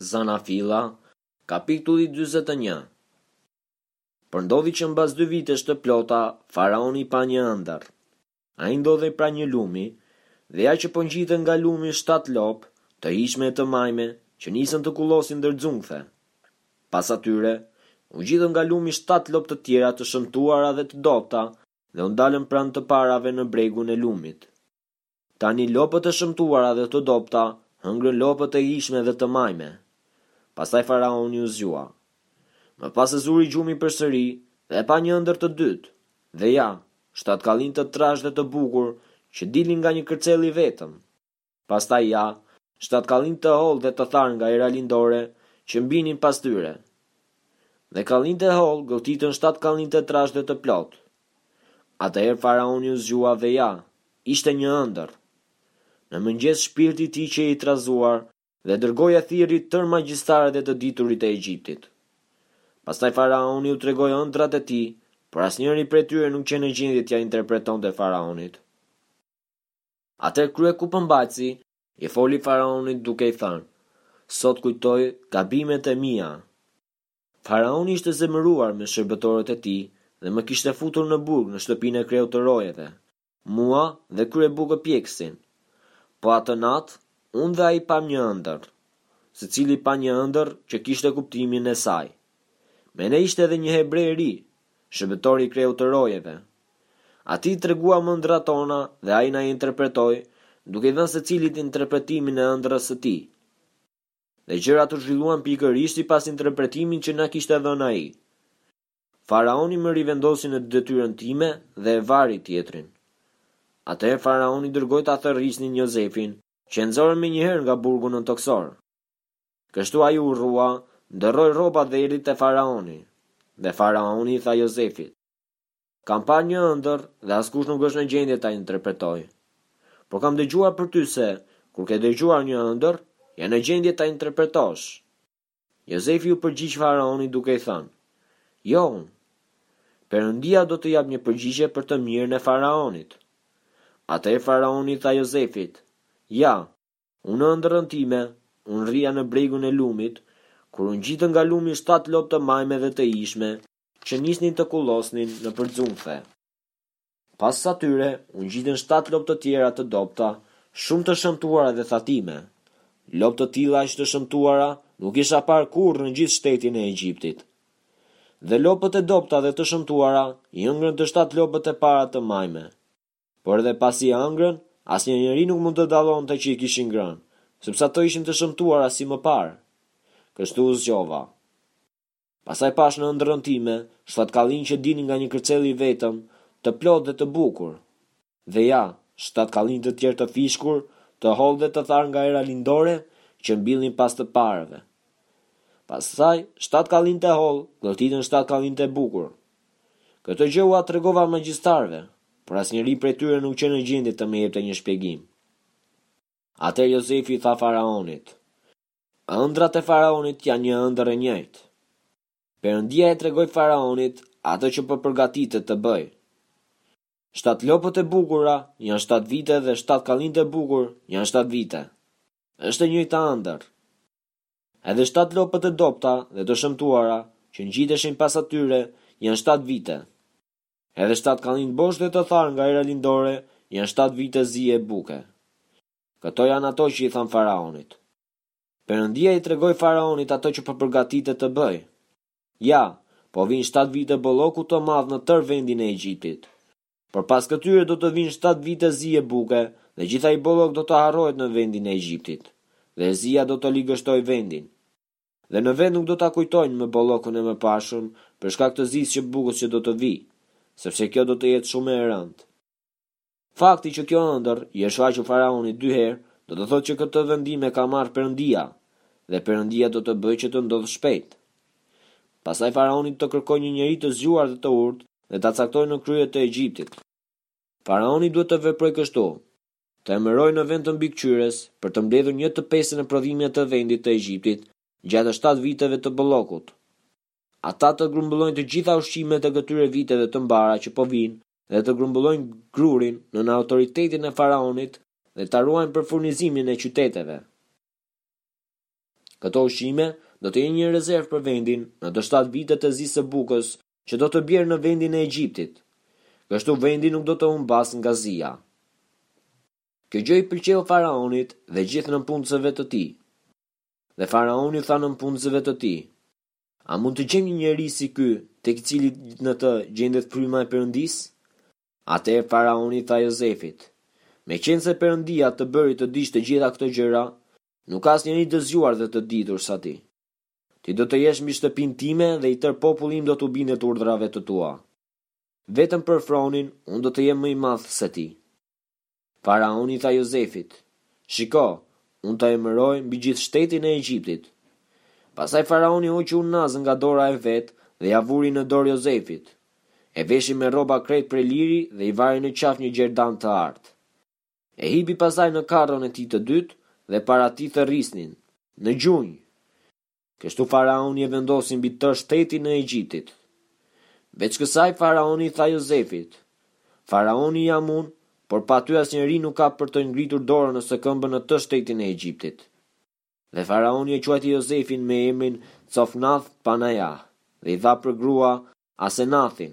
Zanafilla, kapitulli dyzet e një Por ndodhi që mbas dy vitesh të plota, faraoni pa një ëndërr. Ai ndodhej pranë një lumi, dhe ja që po ngjiten nga lumi shtatë lopë, të hijshme e të majme, që nisën të kullosin ndër xunkthe. Pas atyre, u ngjitën nga lumi shtatë lopë të tjera të shëmtuara dhe të dobëta dhe u ndalën pranë të parave në bregun e lumit. Tani lopët e shëmtuara dhe të dobëta hëngrën lopët e hijshme dhe të majme. Pastaj faraoni u zgjua. Më pas e zuri gjumi përsëri dhe pa një ëndërr të dytë, dhe ja, shtatë kallinj të trashë dhe të bukur që dilnin nga një kërcell i vetëm. Pastaj ja, shtatë kallinj të hollë dhe të tharë nga era lindore që mbinin pas tyre. Dhe kallinjtë e hollë gëlltitën shtatë kallinjtë e trashë dhe të plotë. Atëherë faraoni u zgjua dhe ja, Ishte një ëndërr. Në mëngjes shpirti i tij qe i trazuar dhe dërgoi e thirri tërë magjistarët e të diturit e Egjiptit. Pastaj faraoni u tregoi ëndrrat e tij, por asnjëri prej tyre nuk qe në gjendje t'ia interpretonte faraonit. Atëherë kryekupëmbajtësi i foli faraonit duke i thënë, Sot kujtoj gabimet e mia. Faraoni ishte zemëruar me shërbëtorët e tij dhe më kishte futur në burg në shtëpinë e kreut të rojeve, Mua dhe kryebukëpjekësin. Po atë natë, unë dhe ai pamë një ëndërr. Secili pa një ëndërr që kishte kuptimin e saj. Me ne ishte edhe një hebre i ri, shërbëtor i kreut të rojeve. Atij i treguam ëndrrat tona dhe ai na i interpretoi, duke i dhënë secilit interpretimin e ëndrrës së tij. Dhe gjërat u zhvilluan pikërisht sipas interpretimin që na kishte dhënë ai. Faraoni më rivendosi në detyrën time dhe e vari tjetrin. Atëherë faraoni dërgoi ta thërrisnin Jozefin, që e nxorën menjëherë nga burgu nëntokësor. Kështu ai u rrua, ndërroi rrobat dhe erdhi te faraoni. Dhe faraoni i tha Jozefit, Kam parë një ëndërr dhe askush nuk është në gjendje ta interpretojë. Por kam dëgjuar për ty se, kur ke dëgjuar një ëndërr, je në gjendje ta interpretosh. Jozefi iu përgjigj faraonit duke i thënë, Jo unë. Perëndia do të japë një përgjigje për të mirën e faraonit. Atëherë faraoni i tha Jozefit, Ja, në ëndrrën time, unë rrija në bregun e lumit, kur u ngjitën nga lumi shtatë lopë të majme dhe të hijshme që nisnin të kullosnin nëpër xunkthe. Pas atyre, u ngjitën shtatë lopë të tjera të dobëta, shumë të shëmtuara dhe thatime. Lopë të tilla aq të shëmtuara nuk kisha parë kurrë në gjithë shtetin e Egjiptit. Dhe lopët e dobëta dhe të shëmtuara i hëngrën të shtatë lopët e para të majme. Por edhe pasi i hëngrën, asnjë njeri nuk mund të dallonte që i kishin ngrënë, sepse ato ishin të shëmtuara si më parë. Kështu u zgjova. Pastaj pashë në ëndrrën time shtatë kallinj që dilnin nga një kërcell i vetëm, të plotë dhe të bukur. Dhe ja, shtatë kallinj të tjerë të fishkur, të hollë dhe të tharë nga era lindore, që mbinin pas të parëve. Pastaj, shtatë kallinjtë e hollë gëlltitën shtatë kallinjtë e bukur. Këtë gjë ua tregova magjistarëve, por asnjëri prej tyre nuk qe në gjendje të më jepte një shpjegim. Atëherë Jozefi i tha faraonit, Ëndrrat e faraonit janë një ëndërr e njëjtë. Perëndia i tregoi faraonit atë që po përgatitet të bëjë. Shtatë lopët e bukura janë shtatë vite dhe shtatë kallinjtë e bukur janë shtatë vite. Është e njëjta ëndërr. Edhe shtatë lopët e dobëta dhe të shëmtuara që ngjiteshin pas atyre janë shtatë vite. Edhe shtatë kallinjtë bosh dhe të tharë nga era lindore janë shtatë vite zie buke. Këto janë ato që i thashë faraonit. Perëndia i tregoi faraonit atë që po përgatitet të bëjë. Ja, po vijnë shtatë vite bollëku të madh në tërë vendin e Egjiptit. Por pas këtyre do të vijnë shtatë vite zie buke dhe gjithë ai bollëk do të harrohet në vendin e Egjiptit, dhe zia do të ligështojë vendin. Dhe në vend nuk do ta kujtojnë më bollëkun e mëparshëm për shkak të zisë së bukës që do të vijë, sepse kjo do të jetë shumë e rëndë. Fakti që kjo ëndërr i është shfaqur faraonit dy herë, do të thotë që këtë vendim e ka marrë Perëndia, dhe Perëndia do të bëjë që të ndodhë shpejt. Pastaj faraoni të kërkojë një njeri të zgjuar dhe të urtë dhe ta caktojë në krye të Egjiptit. Faraoni duhet të veprojë kështu, të emërojë në vend të mbikëqyrës për të mbledhur një të pestën e prodhimeve të vendit të Egjiptit gjatë shtatë viteve të bollëkut. Ata të grumbullojnë të gjitha ushqimet e këtyre viteve të mbara që po vijnë dhe të grumbullojnë grurin nën autoritetin e faraonit dhe ta ruajnë për furnizimin e qyteteve. Këto ushqime do të jenë një rezervë për vendin në të shtatë vitet e zisë së bukës që do të bjerë në vendin e Egjiptit. Kështu vendi nuk do të humbasë nga zia. Kjo gjë i pëlqeu faraonit dhe gjithë nënpunësëve të tij. Dhe faraoni u tha nëpunësve të tij, A mund të gjejmë një njeri si ky, tek i cili mund të gjendet fryma e Perëndisë? Atëherë faraoni i tha Jozefit, Meqenëse Perëndia të bëri të dish të gjitha këto gjëra, nuk ka asnjeri të zgjuar dhe të ditur sa ti. Ti do të jesh mbi shtëpinë time dhe i tërë populli im do t'u bindet urdhrave të tua. Vetëm për fronin, unë do të jem më i madh se ti. Faraoni i tha Jozefit, Shiko, unë të emëroj mbi gjithë shtetin e Egjiptit. Pastaj faraoni hoqi unazën nga dora e vet dhe ia vuri në dorë Jozefit. E veshi me rroba krejt prej liri dhe i vari në qafë një gjerdan të artë. E hipi pastaj në karrën e tij të dytë dhe para tij thërrisnin. Në gjunjë! Kështu faraoni e vendosi mbi tërë shtetin e Egjiptit. Veç kësaj faraoni i tha Jozefit, Faraoni jam unë, por pa ty asnjeri nuk ka për të ngritur dorën ose këmbën në tërë shtetin e Egjiptit. Dhe faraoni e quajti Jozefin me emrin Cofnath Panajah dhe i dha për grua Asenathin.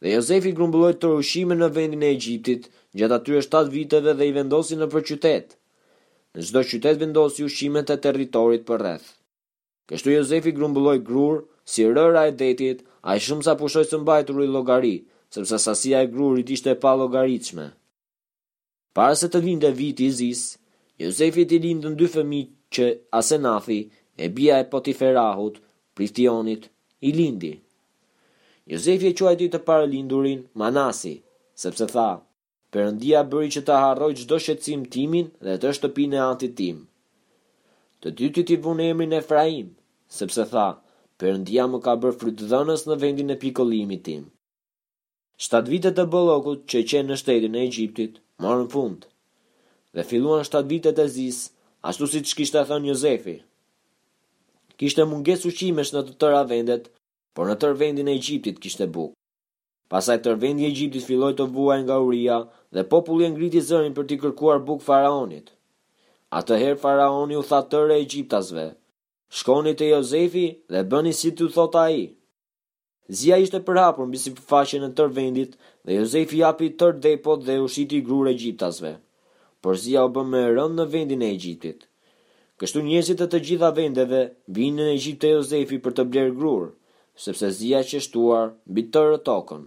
Dhe Jozefi grumbulloi tërë ushqimet në vendin e Egjiptit gjatë atyre shtatë viteve dhe i vendosi nëpër qytete. Në çdo qytet vendosi ushqimet e territorit përreth. Kështu Jozefi grumbulloi grurë, si rëra e detit, aq shumë sa pushoi së mbajturi llogari, sepse sasia e grurit ishte e pallogaritshme. Para se të vinte viti i zisë, Jozefit i lindën dy fëmijë që Asenathi, e bija e Potiferahut, priftit të Onit, i lindi. Jozefi e quajti të parëlindurin Manasi, sepse tha, Perëndia bëri që të harroj çdo shqetësim timin dhe tërë shtëpinë e atit tim. Të dytit i vunë emrin Efraim, sepse tha, Perëndia më ka bërë frytdhënës në vendin e pikëllimit tim. Shtatë vitet e bollokut që qenë në shtetin e Egjiptit morën fund dhe filluan shtatë vitet e zisë, ashtu siç kishte thënë Jozefi. Kishte mungesë ushqimesh në të tëra vendet, por në tërë vendin e Egjiptit kishte bukë. Pastaj tërë vendi i Egjiptit filloi të vuajë nga uria dhe populli e ngriti zërin për t'i kërkuar bukë faraonit. Atëherë faraoni u tha tërë egjiptasve, Shkoni te Jozefi dhe bëni si t'ju thotë ai. Zia ishte përhapur mbi sipërfaqen e tërë vendit dhe Jozefi i hapi tërë depot dhe u shiti grurë egjiptasve. Por zia u bë më e rëndë në vendin e Egjiptit. Kështu njerëzit e të gjitha vendeve vinin në Egjipt te Jozefi për të blerë grurë, sepse zia qe shtuar mbi tërë tokën.